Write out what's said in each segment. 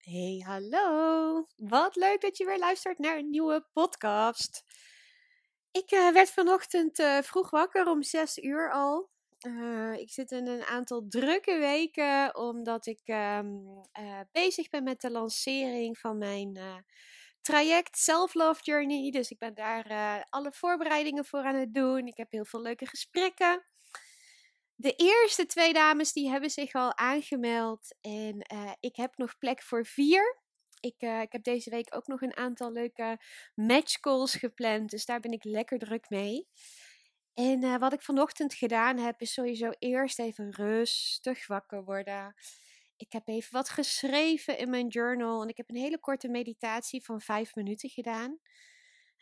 Hey, hallo. Wat leuk dat je weer luistert naar een nieuwe podcast. Ik uh, werd vanochtend uh, vroeg wakker om 6 uur al. Uh, ik zit in een aantal drukke weken omdat ik um, bezig ben met de lancering van mijn traject Self Love Journey. Dus ik ben daar alle voorbereidingen voor aan het doen. Ik heb heel veel leuke gesprekken de eerste twee dames die hebben zich al aangemeld en uh, ik heb nog plek voor vier. Ik, uh, ik heb deze week ook nog een aantal leuke matchcalls gepland, dus daar ben ik lekker druk mee. En uh, wat ik vanochtend gedaan heb, is sowieso eerst even rustig wakker worden. Ik heb even wat geschreven in mijn journal en ik heb een hele korte meditatie van vijf minuten gedaan.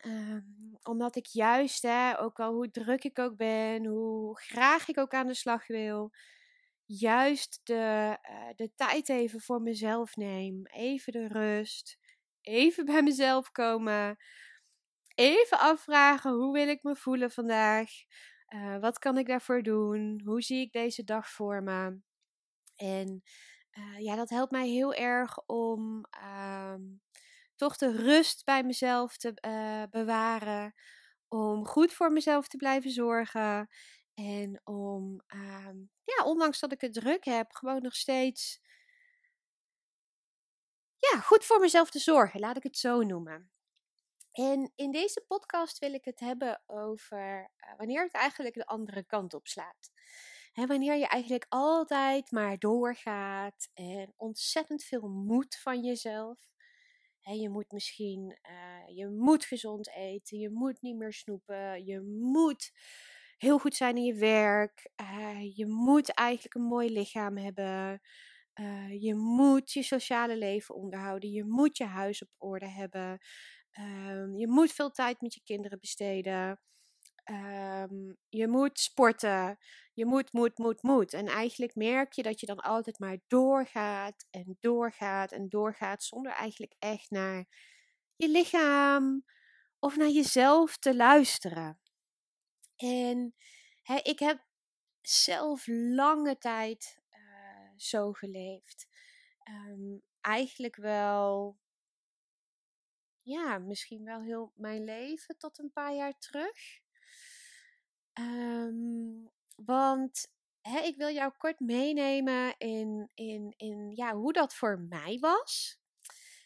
Um, omdat ik juist, hè, ook al hoe druk ik ook ben, hoe graag ik ook aan de slag wil, juist de, uh, de tijd even voor mezelf neem. Even de rust. Even bij mezelf komen. Even afvragen hoe wil ik me voelen vandaag. Uh, wat kan ik daarvoor doen? Hoe zie ik deze dag voor me? En uh, ja, dat helpt mij heel erg om. Um, toch de rust bij mezelf te uh, bewaren. Om goed voor mezelf te blijven zorgen. En om, uh, ja, ondanks dat ik het druk heb, gewoon nog steeds ja, goed voor mezelf te zorgen. Laat ik het zo noemen. En in deze podcast wil ik het hebben over uh, wanneer het eigenlijk de andere kant op slaat. He, wanneer je eigenlijk altijd maar doorgaat en ontzettend veel moed van jezelf je moet misschien, uh, je moet gezond eten, je moet niet meer snoepen, je moet heel goed zijn in je werk, uh, je moet eigenlijk een mooi lichaam hebben, uh, je moet je sociale leven onderhouden, je moet je huis op orde hebben, ehm, je moet veel tijd met je kinderen besteden. Um, je moet sporten. Je moet, moet, moet, moet. En eigenlijk merk je dat je dan altijd maar doorgaat en doorgaat en doorgaat. Zonder eigenlijk echt naar je lichaam of naar jezelf te luisteren. En ik heb zelf lange tijd uh, zo geleefd. Um, eigenlijk wel, ja, misschien wel heel mijn leven tot een paar jaar terug. Um, want ik wil jou kort meenemen in, in, in ja, hoe dat voor mij was.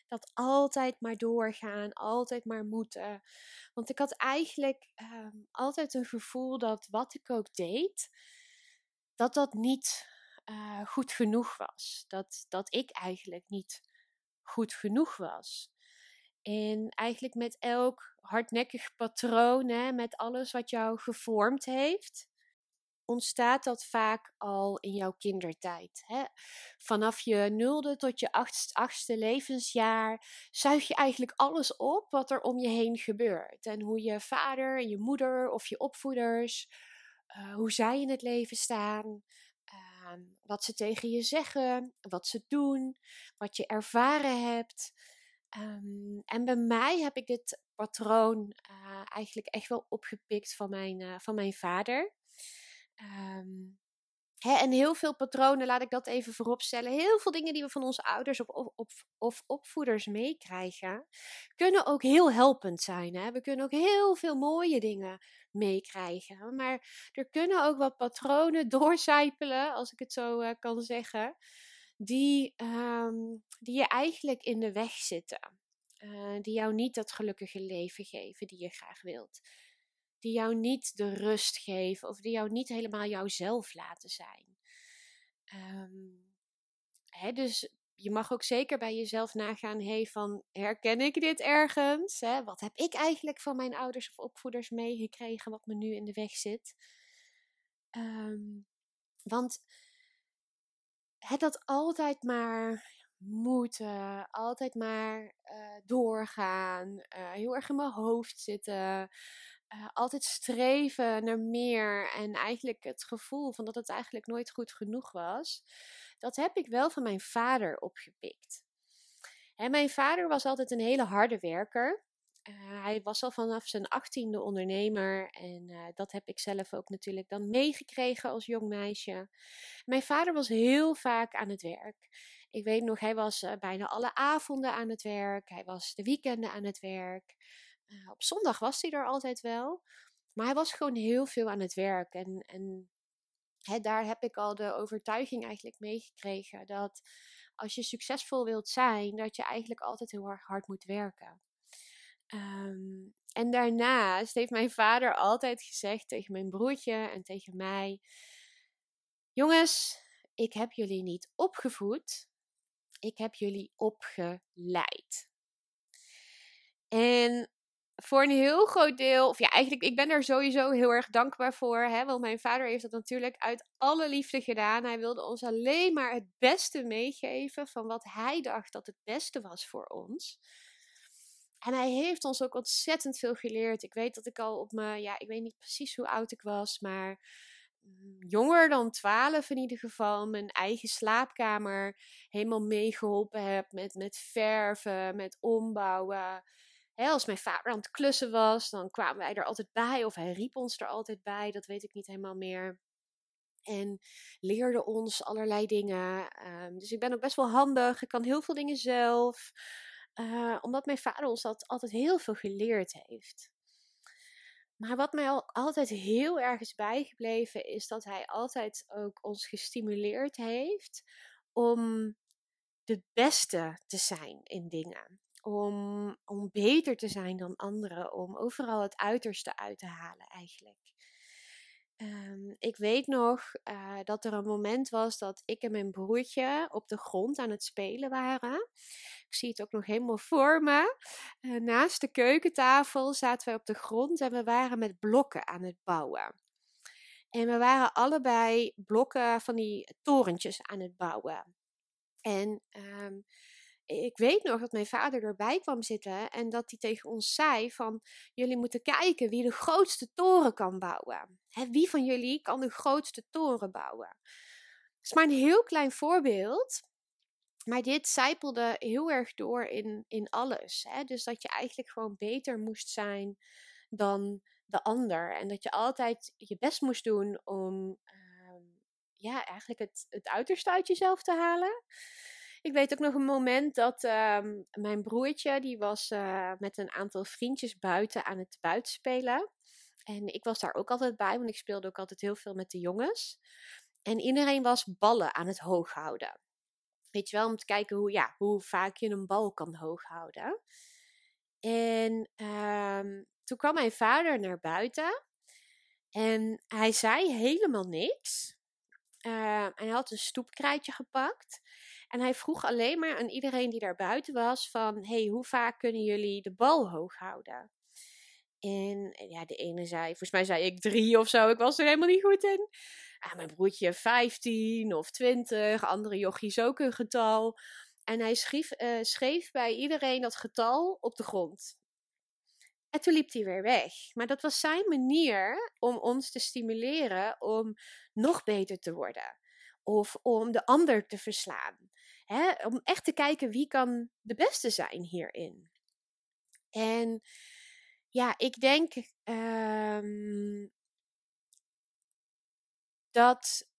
Dat altijd maar doorgaan, altijd maar moeten. Want ik had eigenlijk um, altijd een gevoel dat wat ik ook deed, dat dat niet uh, goed genoeg was. Dat, dat ik eigenlijk niet goed genoeg was. En eigenlijk met elk hardnekkig patroon, hè, met alles wat jou gevormd heeft, ontstaat dat vaak al in jouw kindertijd. Hè? Vanaf je nulde tot je achtste, levensjaar zuig je eigenlijk alles op wat er om je heen gebeurt. En hoe je vader en je moeder of je opvoeders, uh, hoe zij in het leven staan, uh, wat ze tegen je zeggen, wat ze doen, wat je ervaren hebt. Um, en bij mij heb ik dit patroon uh, eigenlijk echt wel opgepikt van mijn, uh, van mijn vader. Hè, en heel veel patronen, laat ik dat even vooropstellen. Heel veel dingen die we van onze ouders of, of, of, opvoeders meekrijgen, kunnen ook heel helpend zijn. Hè? We kunnen ook heel veel mooie dingen meekrijgen. Maar er kunnen ook wat patronen doorcijpelen, als ik het zo uh, kan zeggen die, um, die je eigenlijk in de weg zitten. Uh, die jou niet dat gelukkige leven geven die je graag wilt. Die jou niet de rust geven of die jou niet helemaal jouzelf laten zijn. Um, hè, dus je mag ook zeker bij jezelf nagaan: hey, van herken ik dit ergens? Hè? Wat heb ik eigenlijk van mijn ouders of opvoeders meegekregen wat me nu in de weg zit? Um, want het dat altijd maar moeten, altijd maar uh, doorgaan, uh, heel erg in mijn hoofd zitten, uh, altijd streven naar meer en eigenlijk het gevoel van dat het eigenlijk nooit goed genoeg was, dat heb ik wel van mijn vader opgepikt. En mijn vader was altijd een hele harde werker. Hij was al vanaf zijn achttiende ondernemer en dat heb ik zelf ook natuurlijk dan meegekregen als jong meisje. Mijn vader was heel vaak aan het werk. Ik weet nog, hij was uh, bijna alle avonden aan het werk. Hij was de weekenden aan het werk. Uh, op zondag was hij er altijd wel. Maar hij was gewoon heel veel aan het werk. En, en daar heb ik al de overtuiging eigenlijk meegekregen dat als je succesvol wilt zijn, dat je eigenlijk altijd heel hard moet werken. Um, en daarnaast heeft mijn vader altijd gezegd tegen mijn broertje en tegen mij: Jongens, ik heb jullie niet opgevoed, ik heb jullie opgeleid. En voor een heel groot deel, of ja, eigenlijk, ik ben er sowieso heel erg dankbaar voor. Hè, want mijn vader heeft dat natuurlijk uit alle liefde gedaan. Hij wilde ons alleen maar het beste meegeven van wat hij dacht dat het beste was voor ons. En hij heeft ons ook ontzettend veel geleerd. Ik weet dat ik al op mijn, ja, ik weet niet precies hoe oud ik was, maar jonger dan 12 in ieder geval, mijn eigen slaapkamer helemaal meegeholpen heb met, met verven, met ombouwen. als mijn vader aan het klussen was, dan kwamen wij er altijd bij, of hij riep ons er altijd bij, dat weet ik niet helemaal meer. En leerde ons allerlei dingen. Ehm, dus ik ben ook best wel handig. Ik kan heel veel dingen zelf. Uh, omdat mijn vader ons dat altijd heel veel geleerd heeft. Maar wat mij altijd heel erg is bijgebleven, is dat hij altijd ook ons gestimuleerd heeft om de beste te zijn in dingen. Om, om beter te zijn dan anderen, om overal het uiterste uit te halen eigenlijk. Um, ik weet nog uh, dat er een moment was dat ik en mijn broertje op de grond aan het spelen waren. Ik zie het ook nog helemaal voor me. Uh, naast de keukentafel zaten we op de grond en we waren met blokken aan het bouwen. En we waren allebei blokken van die torentjes aan het bouwen. En um, ik weet nog dat mijn vader erbij kwam zitten en dat hij tegen ons zei van jullie moeten kijken wie de grootste toren kan bouwen. wie van jullie kan de grootste toren bouwen? Het is maar een heel klein voorbeeld, maar dit zijpelde heel erg door in, in alles. Dus dat je eigenlijk gewoon beter moest zijn dan de ander en dat je altijd je best moest doen om ehm, ja, eigenlijk het, het uiterste uit jezelf te halen. Ik weet ook nog een moment dat ehm, mijn broertje, die was uh, met een aantal vriendjes buiten aan het buitenspelen. En ik was daar ook altijd bij, want ik speelde ook altijd heel veel met de jongens. En iedereen was ballen aan het hoog houden. Weet je wel, om te kijken hoe, ja, hoe vaak je een bal kan hoog houden. En um, toen kwam mijn vader naar buiten. En hij zei helemaal niks. Uh, hij had een stoepkrijtje gepakt. En hij vroeg alleen maar aan iedereen die daar buiten was van... hey, hoe vaak kunnen jullie de bal hoog houden? En ja, de ene zei, volgens mij zei ik drie of zo. Ik was er helemaal niet goed in. Ah, mijn broertje 15 of 20. Andere jochies ook een getal. En hij schreef, uh, schreef bij iedereen dat getal op de grond. En toen liep hij weer weg. Maar dat was zijn manier om ons te stimuleren om nog beter te worden. Of om de ander te verslaan. Om echt te kijken wie kan de beste zijn hierin. En ja, ik denk um, dat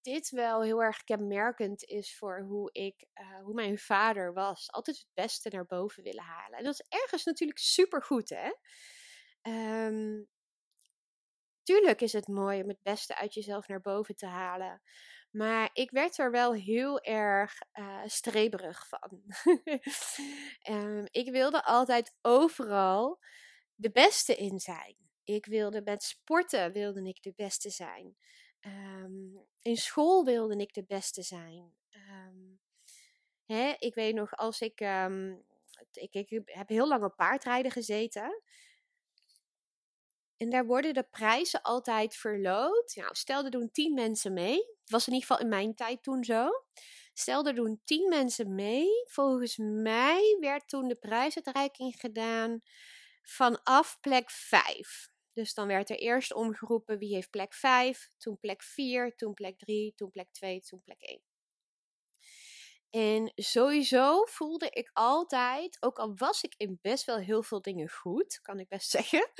dit wel heel erg kenmerkend is voor hoe ik, uh, hoe mijn vader was. Altijd het beste naar boven willen halen. En dat is ergens natuurlijk supergoed, hè? Um, tuurlijk is het mooi om het beste uit jezelf naar boven te halen. Maar ik werd er wel heel erg uh, streberig van. um, ik wilde altijd overal de beste in zijn. Ik wilde met sporten wilde ik de beste zijn. Um, in school wilde ik de beste zijn. Um, hè, ik weet nog, als ik, ik, ik heb heel lang op paardrijden gezeten. En daar worden de prijzen altijd verloot. Nou, stel er doen tien mensen mee. Het was in ieder geval in mijn tijd toen zo. Stel er doen tien mensen mee. Volgens mij werd toen de prijsuitreiking gedaan vanaf plek 5. Dus dan werd er eerst omgeroepen wie heeft plek 5, toen plek 4, toen plek 3, toen plek 2, toen plek 1. En sowieso voelde ik altijd, ook al was ik in best wel heel veel dingen goed, kan ik best zeggen.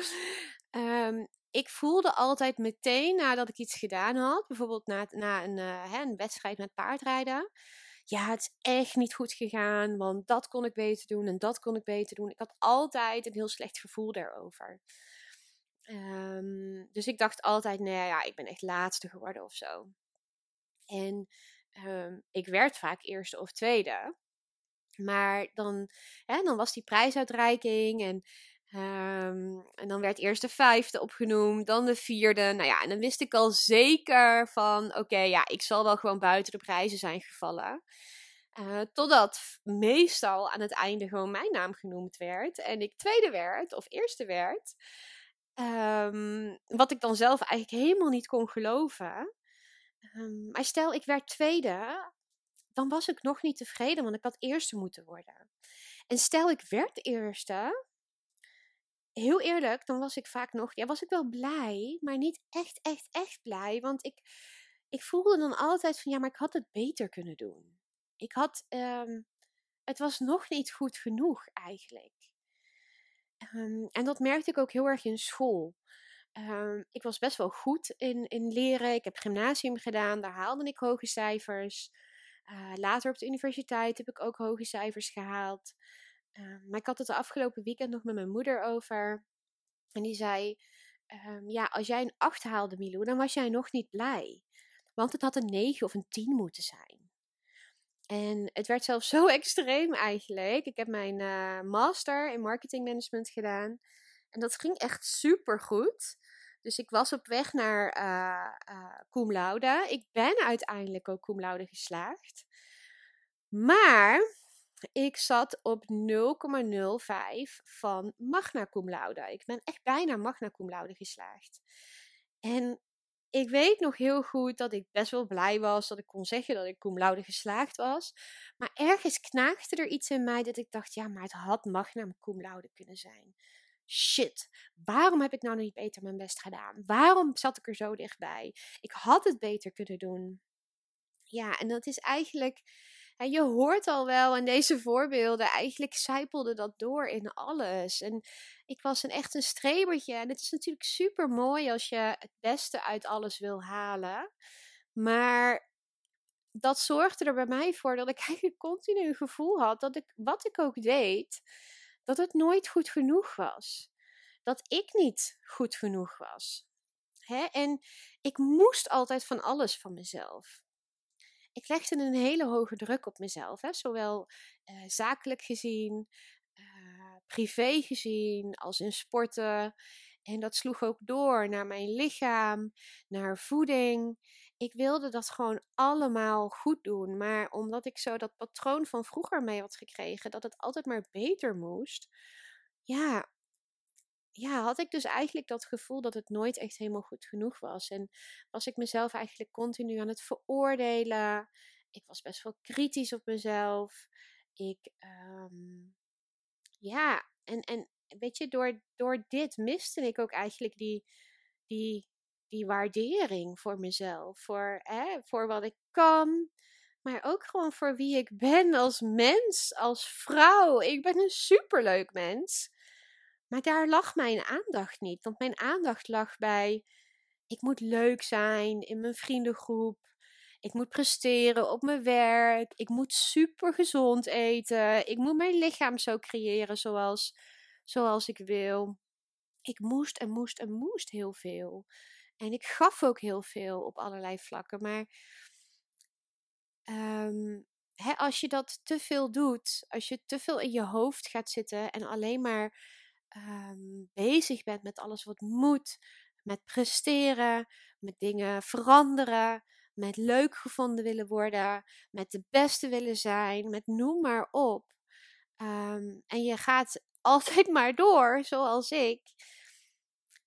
Um, ik voelde altijd meteen nadat ik iets gedaan had, bijvoorbeeld na, na een, uh, hè, een wedstrijd met paardrijden. ja, het is echt niet goed gegaan, want dat kon ik beter doen en dat kon ik beter doen. Ik had altijd een heel slecht gevoel daarover. Ehm, dus ik dacht altijd, nee, ja, ik ben echt laatste geworden of zo. En ehm, ik werd vaak eerste of tweede. Maar dan, hè, dan was die prijsuitreiking en, um, en dan werd eerst de vijfde opgenoemd, dan de vierde. Nou ja, en dan wist ik al zeker van, oké, ja, ik zal wel gewoon buiten de prijzen zijn gevallen. Uh, totdat meestal aan het einde gewoon mijn naam genoemd werd en ik tweede werd of eerste werd. Um, wat ik dan zelf eigenlijk helemaal niet kon geloven. Um, maar stel, ik werd tweede, dan was ik nog niet tevreden, want ik had eerste moeten worden. En stel, ik werd eerste, heel eerlijk, dan was ik vaak nog, ja, was ik wel blij, maar niet echt, echt, echt blij. Want ik, ik voelde dan altijd van, ja, maar ik had het beter kunnen doen. Ik had, um, het was nog niet goed genoeg eigenlijk. Um, en dat merkte ik ook heel erg in school. Um, ik was best wel goed in, in leren. Ik heb gymnasium gedaan, daar haalde ik hoge cijfers. Uh, later op de universiteit heb ik ook hoge cijfers gehaald. Uh, maar ik had het de afgelopen weekend nog met mijn moeder over. En die zei: um, Ja, als jij een 8 haalde, Milou, dan was jij nog niet blij. Want het had een 9 of een 10 moeten zijn. En het werd zelfs zo extreem eigenlijk. Ik heb mijn uh, master in marketingmanagement gedaan. En dat ging echt super goed. Dus ik was op weg naar uh, cum laude. Ik ben uiteindelijk ook cum laude geslaagd. Maar ik zat op 0,05 van magna cum laude. Ik ben echt bijna magna cum laude geslaagd. En ik weet nog heel goed dat ik best wel blij was dat ik kon zeggen dat ik cum laude geslaagd was. Maar ergens knaagde er iets in mij dat ik dacht, ja, maar het had magna cum laude kunnen zijn. Shit, waarom heb ik nou niet beter mijn best gedaan? Waarom zat ik er zo dichtbij? Ik had het beter kunnen doen. Ja, en dat is eigenlijk je hoort al wel in deze voorbeelden, eigenlijk zijpelde dat door in alles. En ik was een echt een strebertje. En het is natuurlijk super mooi als je het beste uit alles wil halen. Maar dat zorgde er bij mij voor dat ik eigenlijk continu een gevoel had dat ik, wat ik ook deed, dat het nooit goed genoeg was. Dat ik niet goed genoeg was. En ik moest altijd van alles van mezelf ik legde een hele hoge druk op mezelf. Hè? Zowel uh, zakelijk gezien, uh, privé gezien, als in sporten. En dat sloeg ook door naar mijn lichaam, naar voeding. Ik wilde dat gewoon allemaal goed doen. Maar omdat ik zo dat patroon van vroeger mee had gekregen, dat het altijd maar beter moest. Ja, ja, had ik dus eigenlijk dat gevoel dat het nooit echt helemaal goed genoeg was. En was ik mezelf eigenlijk continu aan het veroordelen. Ik was best wel kritisch op mezelf. Ik, um, ja, en, en weet je, door, door dit miste ik ook eigenlijk die, die, die waardering voor mezelf. Voor, hè, voor wat ik kan. Maar ook gewoon voor wie ik ben als mens, als vrouw. Ik ben een superleuk mens. Maar daar lag mijn aandacht niet. Want mijn aandacht lag bij: ik moet leuk zijn in mijn vriendengroep. Ik moet presteren op mijn werk. Ik moet super gezond eten. Ik moet mijn lichaam zo creëren zoals, zoals ik wil. Ik moest en moest en moest heel veel. En ik gaf ook heel veel op allerlei vlakken. Maar um, hè, als je dat te veel doet, als je te veel in je hoofd gaat zitten en alleen maar um, bezig bent met alles wat moet, met presteren, met dingen veranderen, met leuk gevonden willen worden, met de beste willen zijn, met noem maar op. Um, en je gaat altijd maar door, zoals ik.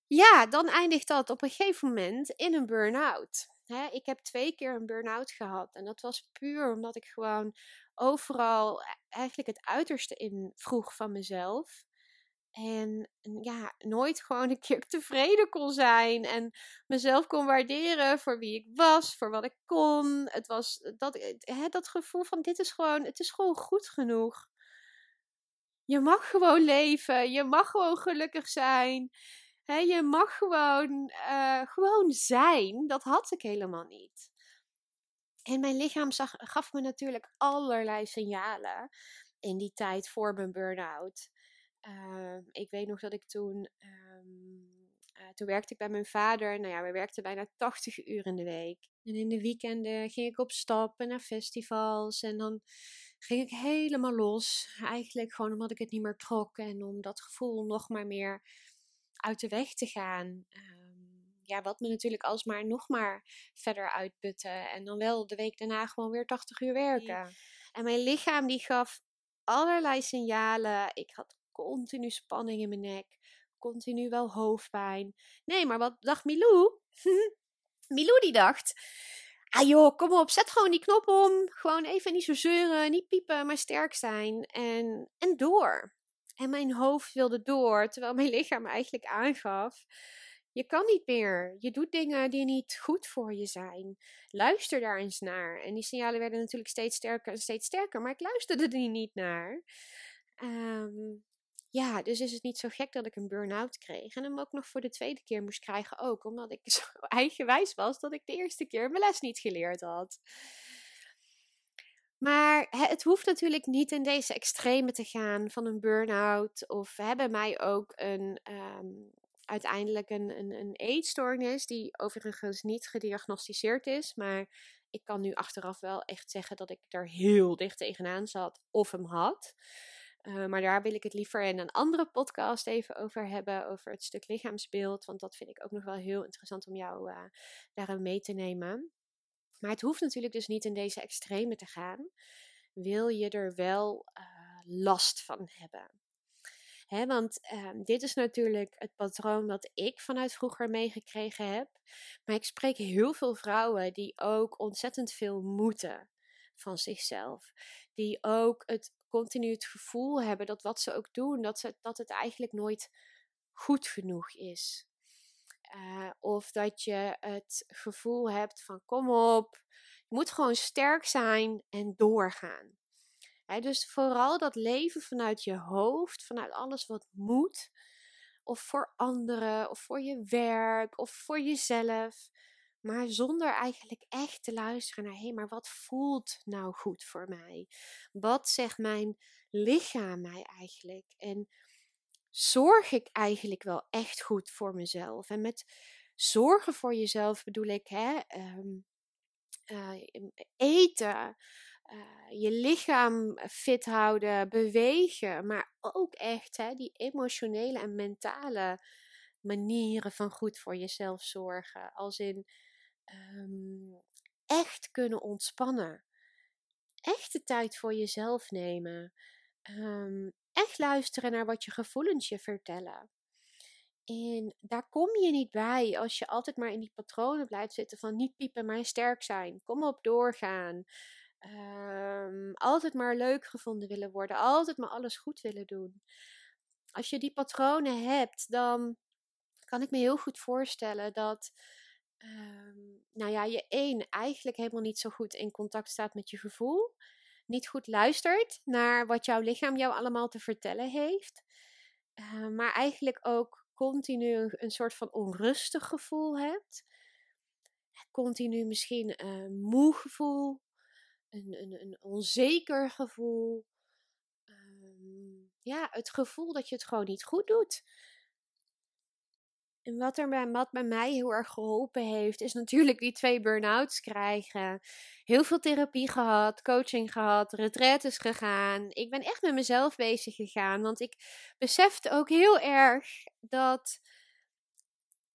Ja, dan eindigt dat op een gegeven moment in een burn-out. ik heb twee keer een burn-out gehad. En dat was puur omdat ik gewoon overal e-, eigenlijk het uiterste in vroeg van mezelf. En ja, nooit gewoon een keer tevreden kon zijn. En mezelf kon waarderen voor wie ik was, voor wat ik kon. Het was dat, hè, dat gevoel van dit is gewoon, het is gewoon goed genoeg. Je mag gewoon leven. Je mag gewoon gelukkig zijn. Hè, je mag gewoon, uh, gewoon zijn. Dat had ik helemaal niet. En mijn lichaam zag, gaf me natuurlijk allerlei signalen in die tijd voor mijn burn-out. Ehm, ik weet nog dat ik toen, ehm, eh, toen werkte ik bij mijn vader. Nou ja, we werkten bijna 80 uur in de week. En in de weekenden ging ik op stap en naar festivals. En dan ging ik helemaal los. Eigenlijk gewoon omdat ik het niet meer trok. En om dat gevoel nog maar meer uit de weg te gaan. Ehm, ja, wat me natuurlijk alsmaar nog maar verder uitputten. En dan wel de week daarna gewoon weer 80 uur werken. En mijn lichaam die gaf allerlei signalen. Ik had continu spanning in mijn nek. Continu wel hoofdpijn. Nee, maar wat dacht Milou? Milou die dacht... Ah joh, kom op, zet gewoon die knop om. Gewoon even niet zo zeuren, niet piepen, maar sterk zijn. En, en door. En mijn hoofd wilde door, terwijl mijn lichaam eigenlijk aangaf. Je kan niet meer. Je doet dingen die niet goed voor je zijn. Luister daar eens naar. En die signalen werden natuurlijk steeds sterker en steeds sterker, maar ik luisterde er niet naar. Um, ja, dus is het niet zo gek dat ik een burn-out kreeg. En hem ook nog voor de tweede keer moest krijgen ook. Omdat ik zo eigenwijs was dat ik de eerste keer mijn les niet geleerd had. Maar het hoeft natuurlijk niet in deze extreme te gaan van een burn-out. Of hebben mij ook een, um, uiteindelijk een, een, een eetstoornis. Die overigens niet gediagnosticeerd is. Maar ik kan nu achteraf wel echt zeggen dat ik er heel dicht tegenaan zat. Of hem had. Uh, maar daar wil ik het liever in een andere podcast even over hebben, over het stuk lichaamsbeeld. Want dat vind ik ook nog wel heel interessant om jou uh, daarin mee te nemen. Maar het hoeft natuurlijk dus niet in deze extreme te gaan. Wil je er wel uh, last van hebben? Want ehm, dit is natuurlijk het patroon dat ik vanuit vroeger meegekregen heb. Maar ik spreek heel veel vrouwen die ook ontzettend veel moeten van zichzelf. Die ook het continu het gevoel hebben dat wat ze ook doen, dat, ze, dat het eigenlijk nooit goed genoeg is. Uh, of dat je het gevoel hebt van kom op, je moet gewoon sterk zijn en doorgaan. dus vooral dat leven vanuit je hoofd, vanuit alles wat moet, of voor anderen, of voor je werk, of voor jezelf. Maar zonder eigenlijk echt te luisteren naar, hé, hey, maar wat voelt nou goed voor mij? Wat zegt mijn lichaam mij eigenlijk? En zorg ik eigenlijk wel echt goed voor mezelf? En met zorgen voor jezelf bedoel ik, hè, um, uh, eten, uh, je lichaam fit houden, bewegen, maar ook echt hè, die emotionele en mentale manieren van goed voor jezelf zorgen. Als in um, echt kunnen ontspannen. Echt de tijd voor jezelf nemen. Um, echt luisteren naar wat je gevoelens je vertellen. En daar kom je niet bij als je altijd maar in die patronen blijft zitten van niet piepen, maar sterk zijn. Kom op, doorgaan. Um, altijd maar leuk gevonden willen worden. Altijd maar alles goed willen doen. Als je die patronen hebt, dan kan ik me heel goed voorstellen dat um, nou ja, je één eigenlijk helemaal niet zo goed in contact staat met je gevoel. Niet goed luistert naar wat jouw lichaam jou allemaal te vertellen heeft. Uh, maar eigenlijk ook continu een soort van onrustig gevoel hebt. Continu misschien een moe gevoel. Een, een, een onzeker gevoel. Um, ja, het gevoel dat je het gewoon niet goed doet. En wat er bij, wat bij mij heel erg geholpen heeft, is natuurlijk die twee burn-outs krijgen. Heel veel therapie gehad, coaching gehad, retretes gegaan. Ik ben echt met mezelf bezig gegaan, want ik besefte ook heel erg dat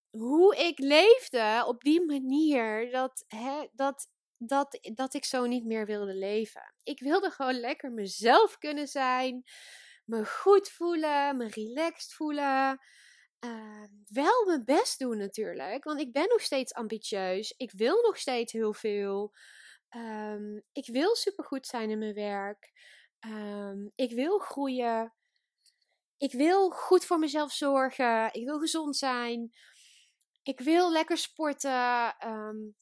hoe ik leefde op die manier, dat, hè, dat, dat, dat ik zo niet meer wilde leven. Ik wilde gewoon lekker mezelf kunnen zijn, me goed voelen, me relaxed voelen. Uh, wel mijn best doen natuurlijk. Want ik ben nog steeds ambitieus. Ik wil nog steeds heel veel. Um, ik wil supergoed zijn in mijn werk. Um, ik wil groeien. Ik wil goed voor mezelf zorgen. Ik wil gezond zijn. Ik wil lekker sporten. Um,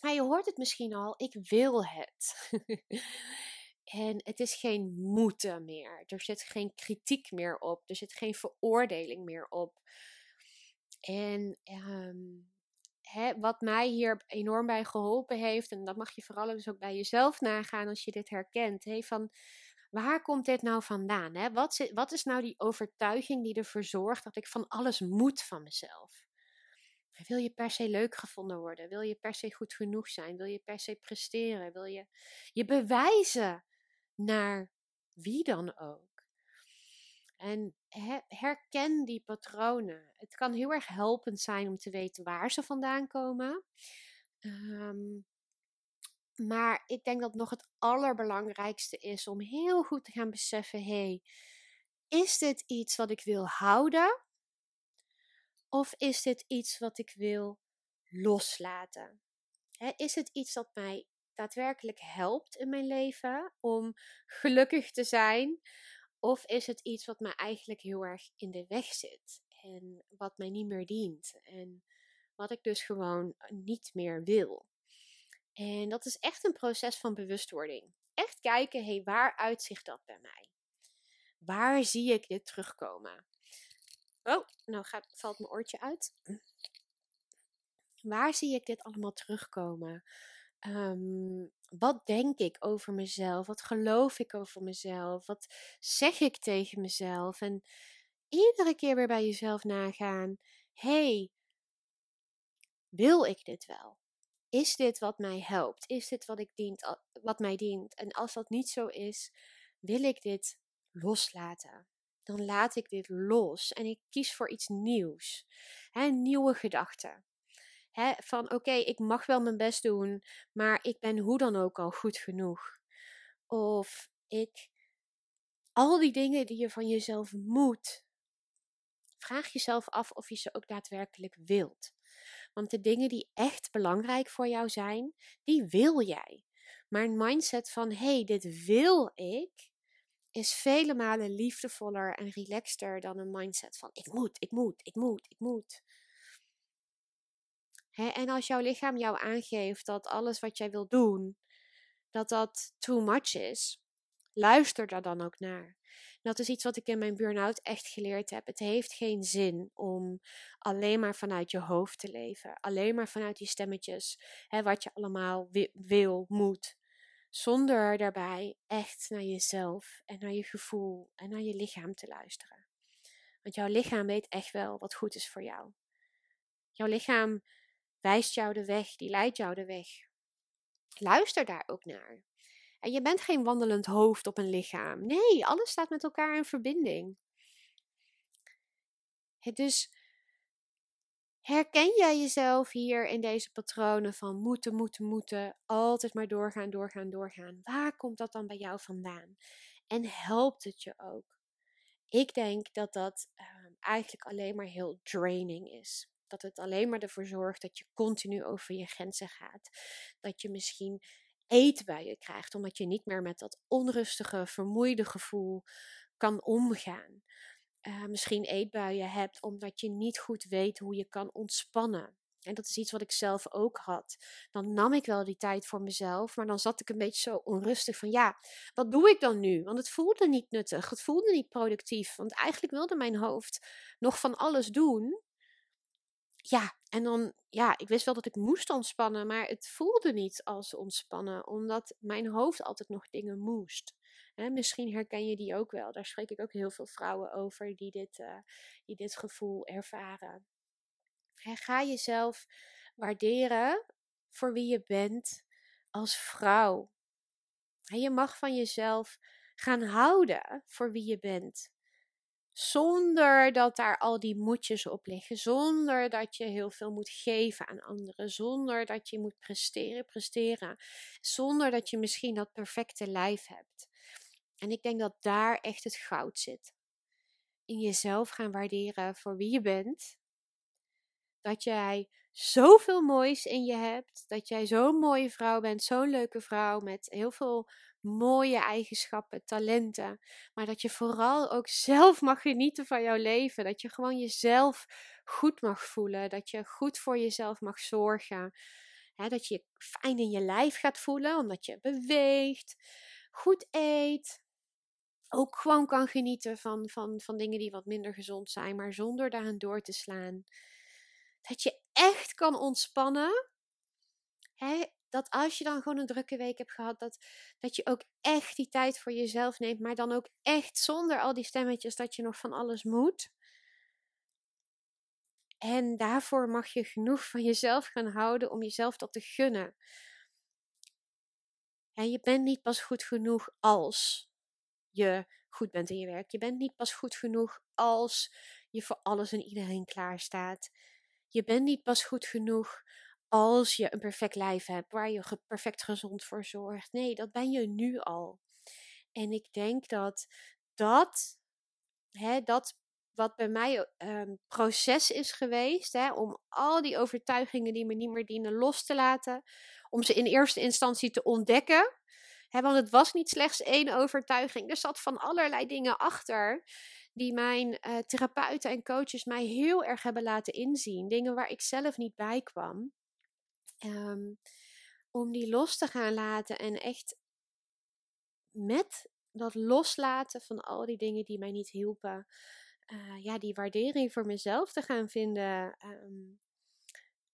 maar je hoort het misschien al. Ik wil het. En het is geen moeten meer. Er zit geen kritiek meer op. Er zit geen veroordeling meer op. En um, hè, wat mij hier enorm bij geholpen heeft, en dat mag je vooral dus ook bij jezelf nagaan als je dit herkent, hè, van waar komt dit nou vandaan? Hè? Wat, wat is nou die overtuiging die ervoor zorgt dat ik van alles moet van mezelf? Wil je per se leuk gevonden worden? Wil je per se goed genoeg zijn? Wil je per se presteren? Wil je je bewijzen naar wie dan ook? En herken die patronen. Het kan heel erg helpend zijn om te weten waar ze vandaan komen. Um, maar ik denk dat nog het allerbelangrijkste is om heel goed te gaan beseffen: hey, is dit iets wat ik wil houden? Of is dit iets wat ik wil loslaten? is het iets dat mij daadwerkelijk helpt in mijn leven om gelukkig te zijn? Of is het iets wat mij eigenlijk heel erg in de weg zit en wat mij niet meer dient en wat ik dus gewoon niet meer wil? En dat is echt een proces van bewustwording. Echt kijken, hé, hey, waar uitzicht dat bij mij? Waar zie ik dit terugkomen? Oh, nou gaat, valt mijn oortje uit. Waar zie ik dit allemaal terugkomen? Um, wat denk ik over mezelf? Wat geloof ik over mezelf? Wat zeg ik tegen mezelf? En iedere keer weer bij jezelf nagaan: hey, wil ik dit wel? Is dit wat mij helpt? Is dit wat, ik dient, wat mij dient? En als dat niet zo is, wil ik dit loslaten. Dan laat ik dit los en ik kies voor iets nieuws. Hè, nieuwe gedachten. Hè, van oké, ik mag wel mijn best doen, maar ik ben hoe dan ook al goed genoeg. Of ik. Al die dingen die je van jezelf moet. Vraag jezelf af of je ze ook daadwerkelijk wilt. Want de dingen die echt belangrijk voor jou zijn, die wil jij. Maar een mindset van hé, hey, dit wil ik, is vele malen liefdevoller en relaxter dan een mindset van ik moet, ik moet, ik moet, ik moet. En als jouw lichaam jou aangeeft dat alles wat jij wil doen, dat dat too much is, luister daar dan ook naar. Dat is iets wat ik in mijn burn-out echt geleerd heb. Het heeft geen zin om alleen maar vanuit je hoofd te leven. Alleen maar vanuit die stemmetjes. Wat je allemaal wil, moet. Zonder daarbij echt naar jezelf en naar je gevoel en naar je lichaam te luisteren. Want jouw lichaam weet echt wel wat goed is voor jou. Jouw lichaam wijst jou de weg, die leidt jou de weg. Luister daar ook naar. En je bent geen wandelend hoofd op een lichaam. Nee, alles staat met elkaar in verbinding. Dus herken jij jezelf hier in deze patronen van moeten, moeten, moeten, altijd maar doorgaan, doorgaan, doorgaan? Waar komt dat dan bij jou vandaan? En helpt het je ook? Ik denk dat dat ehm, eigenlijk alleen maar heel draining is. Dat het alleen maar ervoor zorgt dat je continu over je grenzen gaat. Dat je misschien eetbuien krijgt, omdat je niet meer met dat onrustige, vermoeide gevoel kan omgaan. Uh, misschien eetbuien hebt omdat je niet goed weet hoe je kan ontspannen. En dat is iets wat ik zelf ook had. Dan nam ik wel die tijd voor mezelf, maar dan zat ik een beetje zo onrustig van ja, wat doe ik dan nu? Want het voelde niet nuttig, het voelde niet productief. Want eigenlijk wilde mijn hoofd nog van alles doen ja, en dan, ja, ik wist wel dat ik moest ontspannen, maar het voelde niet als ontspannen, omdat mijn hoofd altijd nog dingen moest. misschien herken je die ook wel. Daar spreek ik ook heel veel vrouwen over die dit, uh, die dit gevoel ervaren. ga jezelf waarderen voor wie je bent als vrouw. je mag van jezelf gaan houden voor wie je bent. Zonder dat daar al die moedjes op liggen. Zonder dat je heel veel moet geven aan anderen. Zonder dat je moet presteren, presteren. Zonder dat je misschien dat perfecte lijf hebt. En ik denk dat daar echt het goud zit. In jezelf gaan waarderen voor wie je bent. Dat jij zoveel moois in je hebt. Dat jij zo'n mooie vrouw bent. Zo'n leuke vrouw met heel veel mooie eigenschappen, talenten. Maar dat je vooral ook zelf mag genieten van jouw leven. Dat je gewoon jezelf goed mag voelen. Dat je goed voor jezelf mag zorgen. dat je fijn in je lijf gaat voelen, omdat je beweegt, goed eet. Ook gewoon kan genieten van, van, van dingen die wat minder gezond zijn, maar zonder daaraan door te slaan. dat je echt kan ontspannen. Hè? Dat als je dan gewoon een drukke week hebt gehad, dat, dat je ook echt die tijd voor jezelf neemt, maar dan ook echt zonder al die stemmetjes dat je nog van alles moet. En daarvoor mag je genoeg van jezelf gaan houden om jezelf dat te gunnen. En je bent niet pas goed genoeg als je goed bent in je werk. Je bent niet pas goed genoeg als je voor alles en iedereen klaar staat. Je bent niet pas goed genoeg als je een perfect lijf hebt waar je perfect gezond voor zorgt. Nee, dat ben je nu al. En ik denk dat dat, hè, dat wat bij mij een ehm, proces is geweest, hè, om al die overtuigingen die me niet meer dienen los te laten, om ze in eerste instantie te ontdekken. Hè, want het was niet slechts één overtuiging, er zat van allerlei dingen achter die mijn uh, therapeuten en coaches mij heel erg hebben laten inzien. Dingen waar ik zelf niet bij kwam. Ehm, om die los te gaan laten en echt met dat loslaten van al die dingen die mij niet hielpen, uh, ja, die waardering voor mezelf te gaan vinden. Um,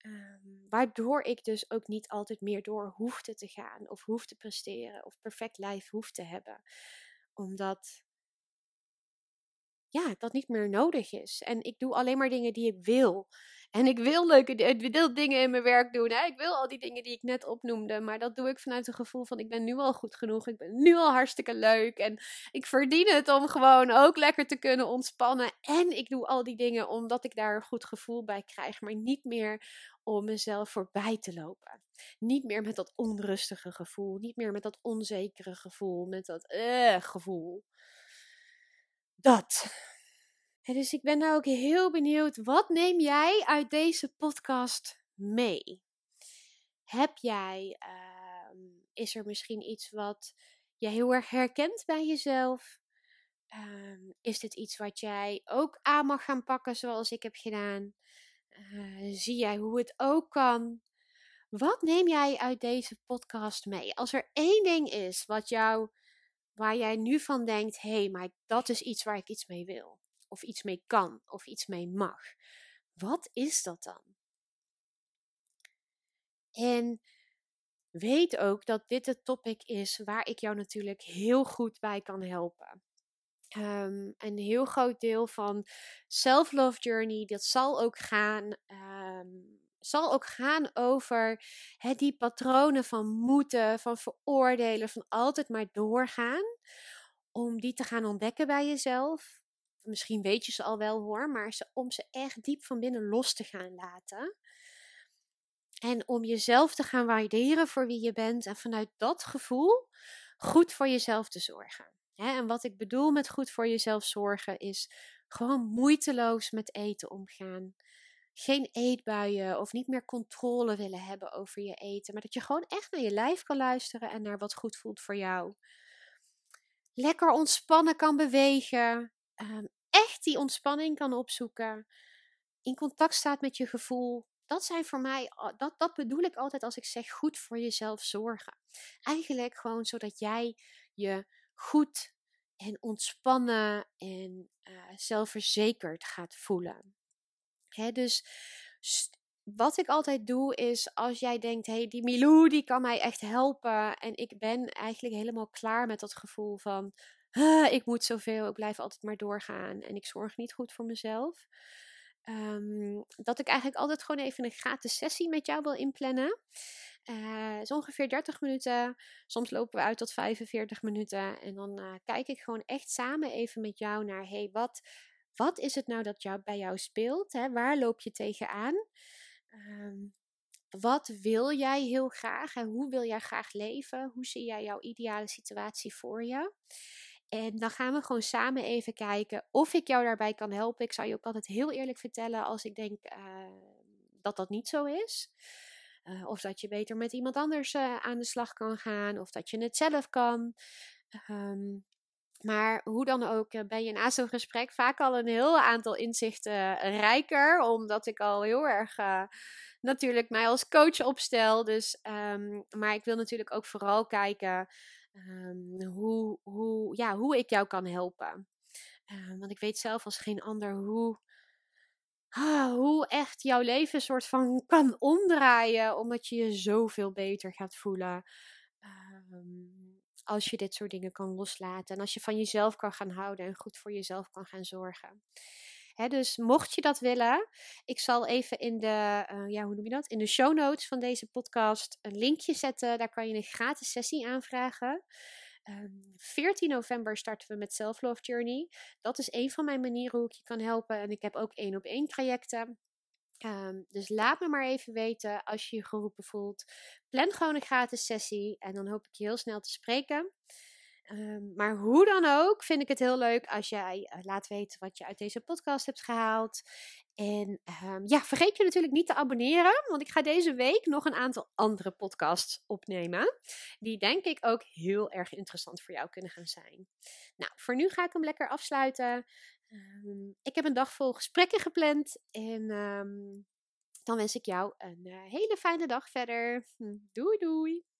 um, waardoor ik dus ook niet altijd meer door hoefde te gaan of hoef te presteren of perfect lijf hoef te hebben. Omdat ja, dat niet meer nodig is. En ik doe alleen maar dingen die ik wil. En ik wil leuke ik wil dingen in mijn werk doen. Ik wil al die dingen die ik net opnoemde. Maar dat doe ik vanuit een gevoel van ik ben nu al goed genoeg. Ik ben nu al hartstikke leuk. En ik verdien het om gewoon ook lekker te kunnen ontspannen. En ik doe al die dingen omdat ik daar een goed gevoel bij krijg. Maar niet meer om mezelf voorbij te lopen. Niet meer met dat onrustige gevoel. Niet meer met dat onzekere gevoel. Met dat uh, gevoel. Dat. Dus ik ben nou ook heel benieuwd, wat neem jij uit deze podcast mee? Heb jij, uh, is er misschien iets wat je heel erg herkent bij jezelf? Uh, is dit iets wat jij ook aan mag gaan pakken zoals ik heb gedaan? Uh, zie jij hoe het ook kan? Wat neem jij uit deze podcast mee? Als er één ding is wat jou waar jij nu van denkt: hé, hey, maar dat is iets waar ik iets mee wil, of iets mee kan, of iets mee mag. Wat is dat dan? En weet ook dat dit het topic is waar ik jou natuurlijk heel goed bij kan helpen. Um, een heel groot deel van Self-Love Journey, dat zal ook gaan um, zal ook gaan over die patronen van moeten, van veroordelen, van altijd maar doorgaan. Om die te gaan ontdekken bij jezelf. Misschien weet je ze al wel hoor, maar ze, om ze echt diep van binnen los te gaan laten. En om jezelf te gaan waarderen voor wie je bent en vanuit dat gevoel goed voor jezelf te zorgen. en wat ik bedoel met goed voor jezelf zorgen is gewoon moeiteloos met eten omgaan geen eetbuien of niet meer controle willen hebben over je eten. Maar dat je gewoon echt naar je lijf kan luisteren en naar wat goed voelt voor jou. Lekker ontspannen kan bewegen. Um, echt die ontspanning kan opzoeken. In contact staat met je gevoel. Dat zijn voor mij, dat, dat bedoel ik altijd als ik zeg goed voor jezelf zorgen. Eigenlijk gewoon zodat jij je goed en ontspannen en uh, zelfverzekerd gaat voelen dus wat ik altijd doe is als jij denkt, hey, die Milou die kan mij echt helpen. En ik ben eigenlijk helemaal klaar met dat gevoel van, ik moet zoveel, ik blijf altijd maar doorgaan en ik zorg niet goed voor mezelf. Ehm, dat ik eigenlijk altijd gewoon even een gratis sessie met jou wil inplannen. Uh, is ongeveer 30 minuten. Soms lopen we uit tot 45 minuten. En dan uh, kijk ik gewoon echt samen even met jou naar: hey, wat, wat is het nou dat jou, bij jou speelt? Hè? Waar loop je tegenaan? Um, wat wil jij heel graag en hoe wil jij graag leven? Hoe zie jij jouw ideale situatie voor je? En dan gaan we gewoon samen even kijken of ik jou daarbij kan helpen. Ik zou je ook altijd heel eerlijk vertellen als ik denk uh, dat dat niet zo is. Uh, of dat je beter met iemand anders uh, aan de slag kan gaan. Of dat je het zelf kan. Um, maar hoe dan ook eh, ben je na zo'n gesprek vaak al een heel aantal inzichten rijker. Omdat ik al heel erg natuurlijk mij als coach opstel. Dus, um, maar ik wil natuurlijk ook vooral kijken um, hoe, hoe, ja, hoe ik jou kan helpen. Um, want ik weet zelf als geen ander hoe ah, hoe echt jouw leven soort van kan omdraaien, omdat je je zoveel beter gaat voelen. Ehm, als je dit soort dingen kan loslaten en als je van jezelf kan gaan houden en goed voor jezelf kan gaan zorgen. Dus mocht je dat willen, ik zal even in de, uh, ja, hoe noem je dat? In de show notes van deze podcast een linkje zetten. Daar kan je een gratis sessie aanvragen. 14 ehm, november starten we met Self Love Journey. Dat is een van mijn manieren hoe ik je kan helpen. En ik heb ook één op één trajecten. Um, dus laat me maar even weten als je je geroepen voelt. Plan gewoon een gratis sessie en dan hoop ik je heel snel te spreken. Um, maar hoe dan ook, vind ik het heel leuk als jij uh, laat weten wat je uit deze podcast hebt gehaald. En um, ja, vergeet je natuurlijk niet te abonneren, want ik ga deze week nog een aantal andere podcasts opnemen. Die denk ik ook heel erg interessant voor jou kunnen gaan zijn. Nou, voor nu ga ik hem lekker afsluiten. Um, ik heb een dag vol gesprekken gepland en dan wens ik jou een uh, hele fijne dag verder. Doei doei!